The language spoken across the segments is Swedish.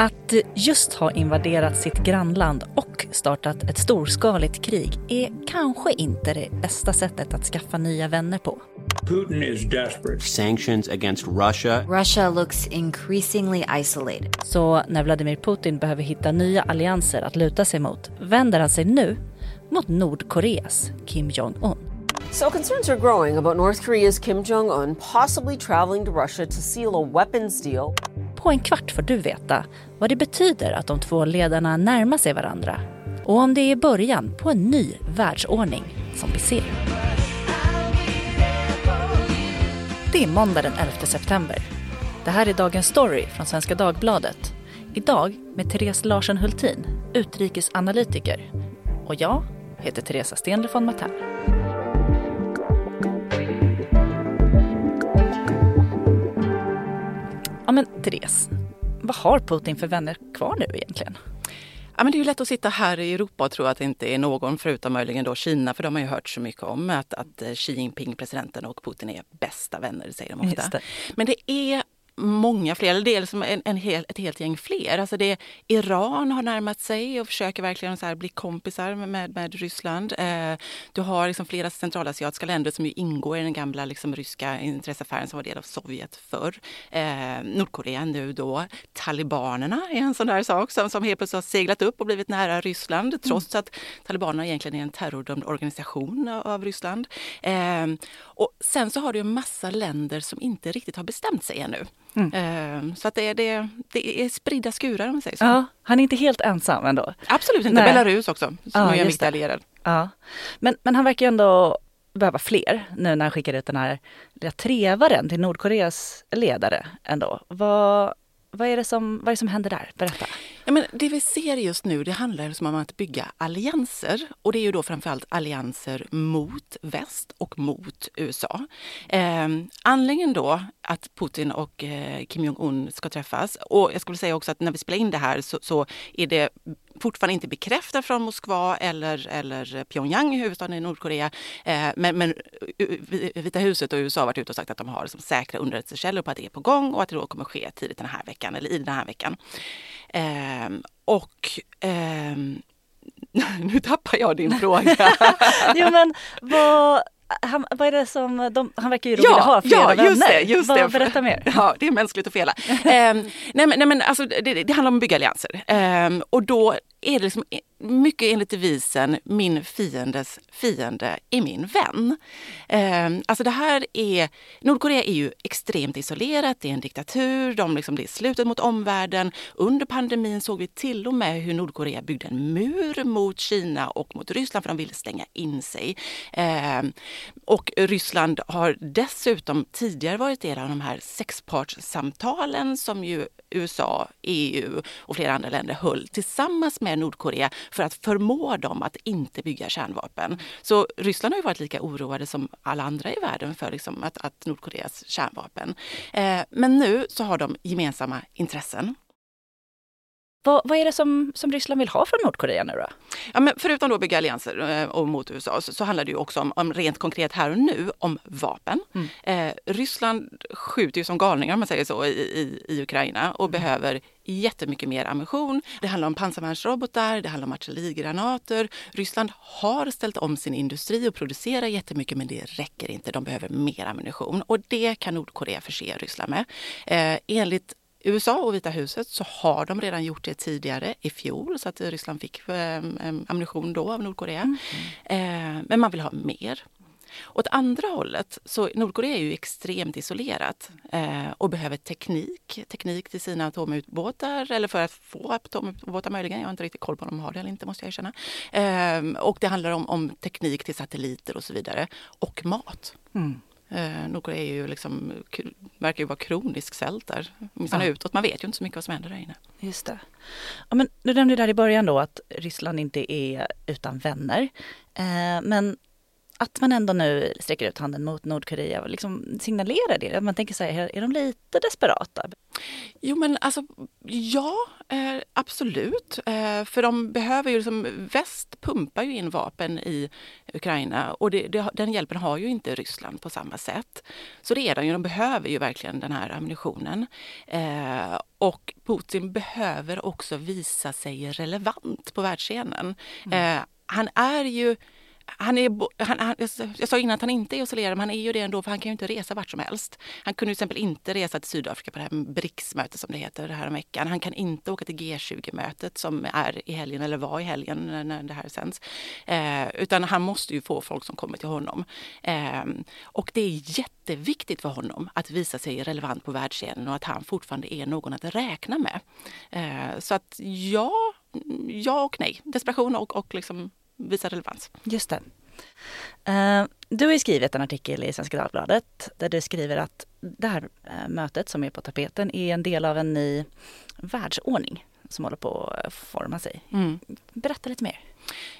Att just ha invaderat sitt grannland och startat ett storskaligt krig är kanske inte det bästa sättet att skaffa nya vänner på. Putin is desperate. Sanctions against Russia. Russia looks increasingly isolated. Så när Vladimir Putin behöver hitta nya allianser att luta sig mot vänder han sig nu mot Nordkoreas Kim Jong-Un. So concerns are growing about North Korea's Kim Jong un possibly traveling to Russia to seal a weapons deal. På en kvart får du veta vad det betyder att de två ledarna närmar sig varandra och om det är början på en ny världsordning som vi ser. Det är måndag den 11 september. Det här är Dagens Story från Svenska Dagbladet. Idag med Therese Larsen Hultin, utrikesanalytiker. Och jag heter Teresa Stenle von Matern. Ja men Therese, vad har Putin för vänner kvar nu egentligen? Ja, men det är ju lätt att sitta här i Europa och tro att det inte är någon förutom möjligen då Kina, för de har ju hört så mycket om att, att Xi Jinping, presidenten och Putin är bästa vänner, säger de ofta. Det. Men det är många fler, eller det är liksom en, en hel, ett helt gäng fler. Alltså det, Iran har närmat sig och försöker verkligen så bli kompisar med, med Ryssland. Eh, du har liksom flera centralasiatiska länder som ju ingår i den gamla liksom ryska intressesfären som var del av Sovjet förr. Eh, Nordkorea nu då. Talibanerna är en sån där sak som, som helt plötsligt har seglat upp och blivit nära Ryssland mm. trots att talibanerna egentligen är en terrordömd organisation av, av Ryssland. Eh, och sen så har du en massa länder som inte riktigt har bestämt sig ännu. Mm. Ehm, så att det, är, det, det är spridda skurar om man säger så. Ja, han är inte helt ensam ändå. Absolut inte. Nej. Belarus också, som ja, är viktig allierad. Ja. Men, men han verkar ju ändå behöva fler nu när han skickar ut den här lilla trevaren till Nordkoreas ledare ändå. Vad, vad är, det som, vad är det som händer där? Berätta. Ja, men det vi ser just nu det handlar om att bygga allianser. Och det är ju då framförallt allianser mot väst och mot USA. Eh, anledningen då att Putin och eh, Kim Jong-Un ska träffas. Och jag skulle säga också att när vi spelar in det här så, så är det fortfarande inte bekräftat från Moskva eller, eller Pyongyang, huvudstaden i Nordkorea. Eh, men, men eh, Vita huset och USA har varit ute och sagt att de har liksom säkra underrättelsekällor på att det är på gång och att det då kommer ske tidigt den här veckan, eller i den här veckan. Eh, och eh, nu tappar jag din fråga. jo men vad han, vad är det som, de, han verkar ju ja, ha flera ja, vänner. Just det, just det. Berätta mer. Ja, det är mänskligt att fela. eh, nej, men, nej men alltså det, det handlar om att bygga allianser. Och då är det liksom mycket enligt devisen min fiendes fiende är min vän. Eh, alltså det här är, Nordkorea är ju extremt isolerat, det är en diktatur, de liksom, det är slutet mot omvärlden. Under pandemin såg vi till och med hur Nordkorea byggde en mur mot Kina och mot Ryssland för de ville stänga in sig. Eh, och Ryssland har dessutom tidigare varit del av de här sexpartssamtalen som ju USA, EU och flera andra länder höll tillsammans med Nordkorea för att förmå dem att inte bygga kärnvapen. Så Ryssland har ju varit lika oroade som alla andra i världen för liksom att, att Nordkoreas kärnvapen. Eh, men nu så har de gemensamma intressen. Vad, vad, är det som, som Ryssland vill ha från Nordkorea nu då? Ja, men förutom då att bygga allianser eh, och mot USA så, så, handlar det ju också om, om, rent konkret här och nu om vapen. Mm. Eh, Ryssland skjuter ju som galningar om man säger så i, i, i Ukraina och mm. behöver jättemycket mer ammunition. Det handlar om pansarvärnsrobotar, det handlar om artillerigranater. Ryssland har ställt om sin industri och producerar jättemycket men det räcker inte. De behöver mer ammunition och det kan Nordkorea förse Ryssland med. Eh, enligt USA och Vita huset så har de redan gjort det tidigare i fjol så att Ryssland fick eh, ammunition då av Nordkorea. Mm. Eh, men man vill ha mer. Åt andra hållet, så Nordkorea är ju extremt isolerat eh, och behöver teknik. Teknik till sina atomubåtar eller för att få atomubåtar möjligen. Jag har inte riktigt koll på om de har det eller inte måste jag erkänna. Eh, och det handlar om, om, teknik till satelliter och så vidare. Och mat. Mm. Eh, Nordkorea är ju liksom, verkar ju vara kronisk svält där. Åtminstone ja. utåt. Man vet ju inte så mycket vad som händer där inne. Just det. Ja, men du nämnde där i början då att Ryssland inte är utan vänner. Eh, men att man ändå nu sträcker ut handen mot Nordkorea och liksom signalerar det? Man tänker så här, är de lite desperata? Jo men alltså ja, eh, absolut. Eh, för de behöver ju, liksom, väst pumpar ju in vapen i Ukraina och det, det, den hjälpen har ju inte Ryssland på samma sätt. Så det är de ju, de behöver ju verkligen den här ammunitionen. Eh, och Putin behöver också visa sig relevant på världsscenen. Mm. Han är ju han är, han, han, jag sa innan att han inte är isolerad, men han är ju det ändå för han kan ju inte resa vart som helst. Han kunde till exempel inte resa till Sydafrika på det här BRICS-mötet som det heter det här om veckan. Han kan inte åka till G20-mötet som är i helgen eller var i helgen när, när det här sänds. Eh, utan han måste ju få folk som kommer till honom. Eh, och det är jätteviktigt för honom att visa sig relevant på världsscenen och att han fortfarande är någon att räkna med. Eh, så att ja, ja och nej. Desperation och, och liksom visa relevans. Just det. Uh, du har skrivit en artikel i Svenska Dagbladet där du skriver att det här uh, mötet som är på tapeten är en del av en ny världsordning som håller på att forma sig. Mm. Berätta lite mer.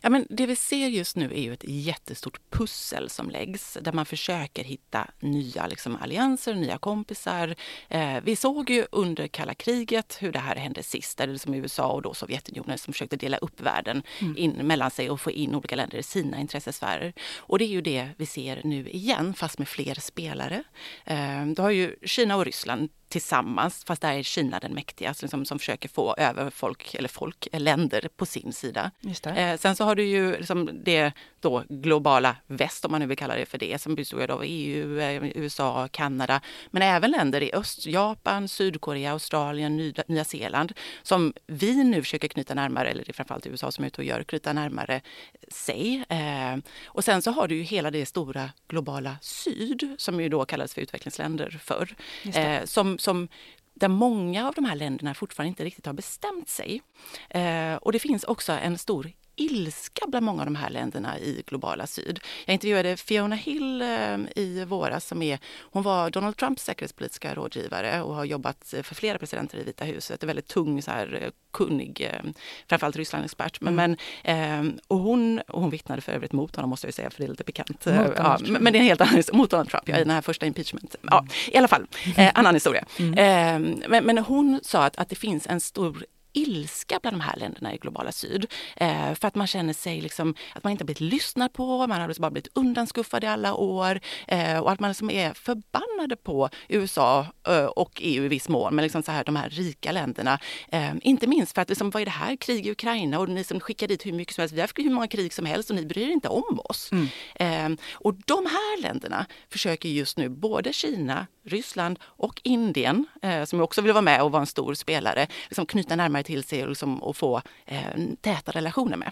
Ja, men det vi ser just nu är ju ett jättestort pussel som läggs där man försöker hitta nya liksom, allianser, nya kompisar. Eh, vi såg ju under kalla kriget hur det här hände sist, där det liksom USA och då Sovjetunionen som försökte dela upp världen mm. in, mellan sig och få in olika länder i sina intressesfärer. Och det är ju det vi ser nu igen, fast med fler spelare. Eh, då har ju Kina och Ryssland tillsammans, fast där är Kina den mäktigaste liksom, som försöker få över folk, eller folk, länder på sin sida. Eh, sen så har du ju liksom det då globala väst, om man nu vill kalla det för det, som består av EU, eh, USA, Kanada, men även länder i öst, Japan, Sydkorea, Australien, Nya, Nya Zeeland, som vi nu försöker knyta närmare, eller det är framförallt USA som är ute och gör, knyta närmare sig. Eh, och sen så har du ju hela det stora globala syd, som ju då kallades för utvecklingsländer förr, eh, som, som där många av de här länderna fortfarande inte riktigt har bestämt sig. Eh, och det finns också en stor ilska bland många av de här länderna i globala syd. Jag intervjuade Fiona Hill eh, i våras som är, hon var Donald Trumps säkerhetspolitiska rådgivare och har jobbat för flera presidenter i Vita huset. En väldigt tung, så här, eh, kunnig, eh, framförallt Ryssland-expert. Men, mm. men, och hon, och hon vittnade för övrigt mot honom måste jag säga för det är lite pikant. Ja, men det är en helt annan mot Donald Trump, ja, i den här första impeachment. Ja, I alla fall, eh, annan historia. Mm. men, men hon sa att, att det finns en stor ilska bland de här länderna i globala syd. Eh, för att man känner sig liksom, att man inte blivit lyssnad på, man har bara blivit undanskuffad i alla år eh, och att man liksom är förbannade på USA eh, och EU i viss mån, men liksom så här, de här rika länderna. Eh, inte minst för att liksom, vad är det här, krig i Ukraina och ni som skickar dit hur mycket som helst, vi har hur många krig som helst och ni bryr er inte om oss. Mm. Eh, och de här länderna försöker just nu, både Kina, Ryssland och Indien, eh, som också vill vara med och vara en stor spelare, liksom knyta närmare till sig och, liksom, och få eh, täta relationer med.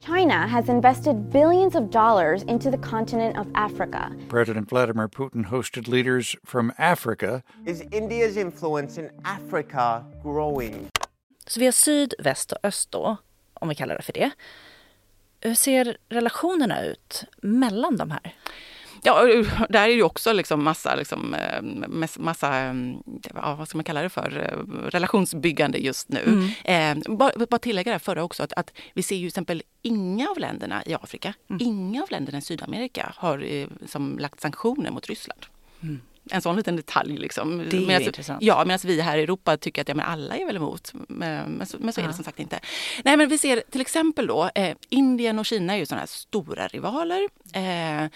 China has invested billions of dollars into the continent of Africa. President Vladimir Putin hosted leaders from Africa. Is India's influence in Africa growing? Så vi har syd, väst och öst då, om vi kallar det för det. Hur ser relationerna ut mellan de här? Ja, där är ju också liksom massa, liksom, eh, massa mm, ja, vad ska man kalla det för, eh, relationsbyggande just nu. Mm. Eh, bara, bara tillägga det förra också, att, att, vi ser ju till exempel inga av länderna i Afrika, mm. inga av länderna i Sydamerika har eh, som lagt sanktioner mot Ryssland. Mm en sån liten detalj. Liksom. Det är medans, intressant. Ja, medan vi här i Europa tycker att ja, men alla är väl emot. Men, men, så, men så är det som sagt inte. Nej, men vi ser till exempel då eh, Indien och Kina är ju sådana här stora rivaler. Eh, eh,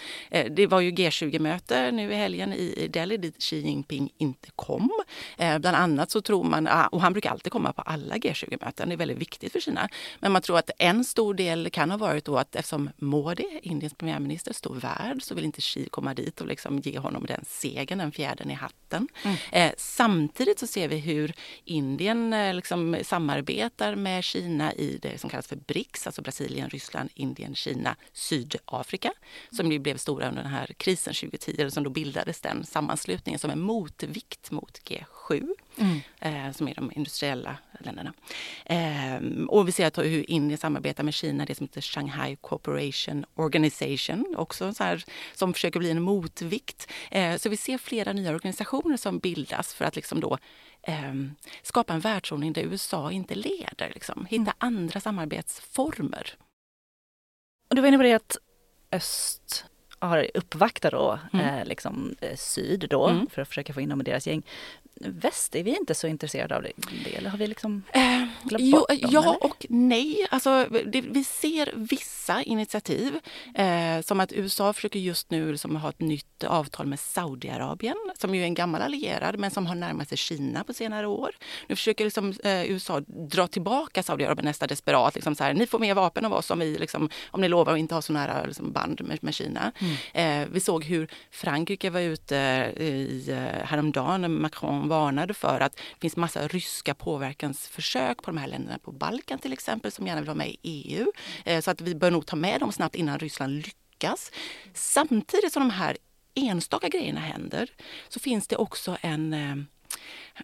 det var ju G20-möte nu i helgen i Delhi dit Xi Jinping inte kom. Eh, bland annat så tror man, ah, och han brukar alltid komma på alla G20-möten, det är väldigt viktigt för Kina. Men man tror att en stor del kan ha varit då att eftersom Modi, Indiens premiärminister, står värd så vill inte Xi komma dit och liksom ge honom den segern den fjädern i hatten. Mm. Eh, samtidigt så ser vi hur Indien eh, liksom samarbetar med Kina i det som kallas för BRICS, alltså Brasilien, Ryssland, Indien, Kina, Sydafrika, som ju blev stora under den här krisen 2010, som då bildades den sammanslutningen som en motvikt mot G7, mm. eh, som är de industriella länderna. Eh, och vi ser att hur Indien samarbetar med Kina, det som heter Shanghai Cooperation Organization, också så här, som försöker bli en motvikt. Eh, så vi ser flera nya organisationer som bildas för att liksom då eh, skapa en världsordning där USA inte leder. Liksom. Hitta mm. andra samarbetsformer. Och du var inne på det att öst har uppvaktat då, Mm. eh, liksom, eh, syd då Mm. för att försöka få in dem i deras gäng. Väst, är vi inte så intresserade av det? eller har vi liksom Eh, glömt jo, bort dem? ja eller? och nej. Alltså, det, vi ser vissa initiativ. Eh, som att USA försöker just nu liksom ha ett nytt avtal med Saudiarabien som ju är en gammal allierad men som har närmat sig Kina på senare år. Nu försöker liksom, eh, USA dra tillbaka Saudiarabien nästa desperat. Liksom så här, ni får mer vapen av oss om, vi, liksom, om ni lovar att inte ha så nära liksom, band med, med Kina. Eh, vi såg hur Frankrike var ute i, eh, häromdagen när Macron varnade för att det finns massa ryska påverkansförsök på de här länderna på Balkan till exempel som gärna vill vara med i EU. Eh, så att vi bör nog ta med dem snabbt innan Ryssland lyckas. Samtidigt som de här enstaka grejerna händer så finns det också en eh,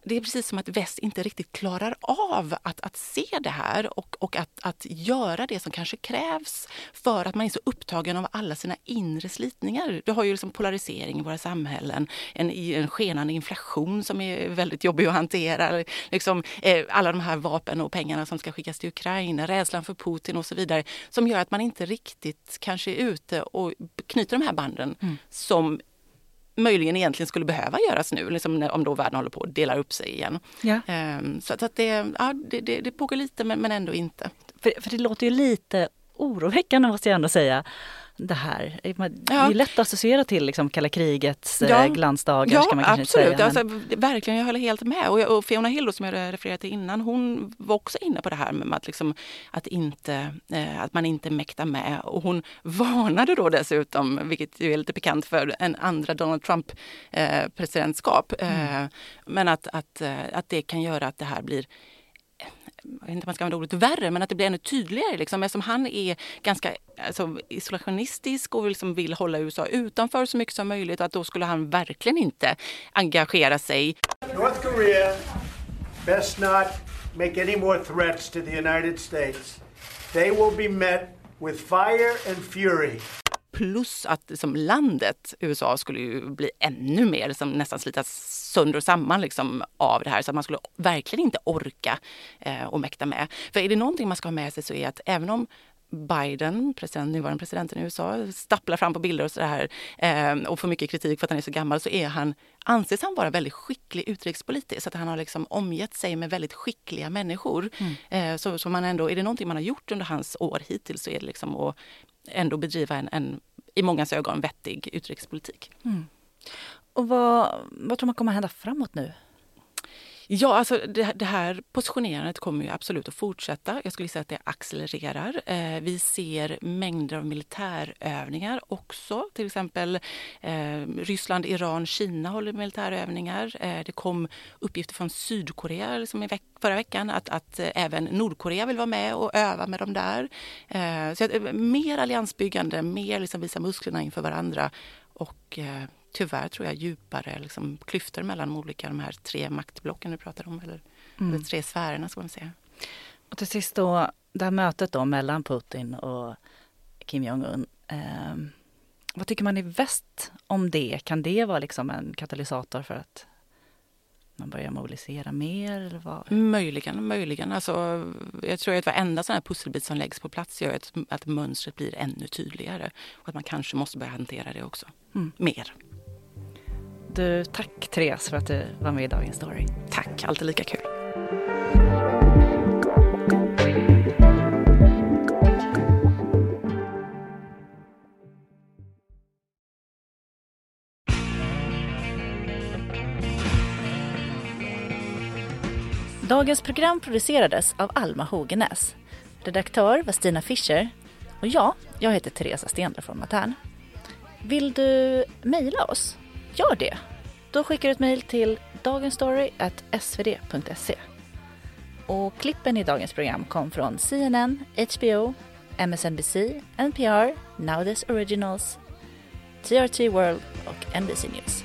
det är precis som att väst inte riktigt klarar av att, att se det här och, och att, att göra det som kanske krävs för att man är så upptagen av alla sina inre slitningar. Du har ju liksom polarisering i våra samhällen, en, en skenande inflation som är väldigt jobbig att hantera, liksom, eh, alla de här vapen och pengarna som ska skickas till Ukraina, rädslan för Putin och så vidare som gör att man inte riktigt kanske är ute och knyter de här banden som möjligen egentligen skulle behöva göras nu, liksom när, om då världen håller på att dela upp sig igen. Ja. Ehm, så att, att det, ja, det, det, det pågår lite men, men ändå inte. För, för det låter ju lite oroväckande måste jag ändå säga. Det här. Det är Ja. lätt att associera till liksom, kalla krigets Ja. eh, glansdagar. Ja, man absolut. Inte säga, alltså, verkligen, jag håller helt med. Och, jag- och Fiona Hill då, som jag refererade till innan, hon var också inne på det här med att, liksom, att, inte, eh, att man inte mäktar med. Och hon varnade då dessutom, vilket ju är lite bekant för en andra Donald Trump eh, presidentskap. Eh, men att, att, eh, att det kan göra att det här blir jag vet inte om man ska använda ordet värre, men att det blir ännu tydligare. Liksom, eftersom han är ganska alltså, isolationistisk och liksom vill hålla USA utanför så mycket som möjligt. Att då skulle han verkligen inte engagera sig. North Korea best not make any more threats to the United States. They will be met with fire and fury. Plus att liksom, landet USA skulle ju bli ännu mer liksom, nästan slitas sönder och samman liksom, av det här. Så att man skulle verkligen inte orka eh, och mäkta med. För är det någonting man ska ha med sig så är att även om Biden, president, nuvarande presidenten i USA, stapplar fram på bilder och så här eh, och får mycket kritik för att han är så gammal så är han, anses han vara väldigt skicklig utrikespolitiskt. Så att han har liksom omgett sig med väldigt skickliga människor. Eh, så, så man ändå, är det någonting man har gjort under hans år hittills så är det liksom att ändå bedriva en, en i många ögon vettig utrikespolitik. Och vad, vad tror man kommer att hända framåt nu? Ja, alltså det, det här positionerandet kommer ju absolut att fortsätta. Jag skulle säga att det accelererar. Eh, vi ser mängder av militärövningar också. Till exempel eh, Ryssland, Iran, Kina håller militärövningar. Eh, det kom uppgifter från Sydkorea liksom i veck förra veckan att, att eh, även Nordkorea vill vara med och öva med dem där. Eh, så att, eh, mer alliansbyggande, mer liksom visa musklerna inför varandra och eh, tyvärr tror jag djupare liksom, klyftor mellan de olika de här tre maktblocken du pratar om, eller, eller tre sfärerna ska man säga. Och till sist då, det här mötet då mellan Putin och Kim Jong-Un. Eh, vad tycker man i väst om det? Kan det vara liksom en katalysator för att man börjar mobilisera mer? Eller vad? Möjligen, möjligen. Alltså, jag tror att varenda sån här pusselbit som läggs på plats gör att, att mönstret blir ännu tydligare och att man kanske måste börja hantera det också. Mer. Du, tack Therese för att du var med i Dagens Story. Tack, alltid lika kul. Dagens program producerades av Alma Hogenäs. Redaktör var Stina Fischer. Och jag, jag heter Teresa Stenler från Matern. Vill du mejla oss? Gör det! Då skickar du ett mejl till dagensstory.svd.se. Och klippen i dagens program kom från CNN, HBO, MSNBC, NPR, Now This Originals, TRT World och NBC News.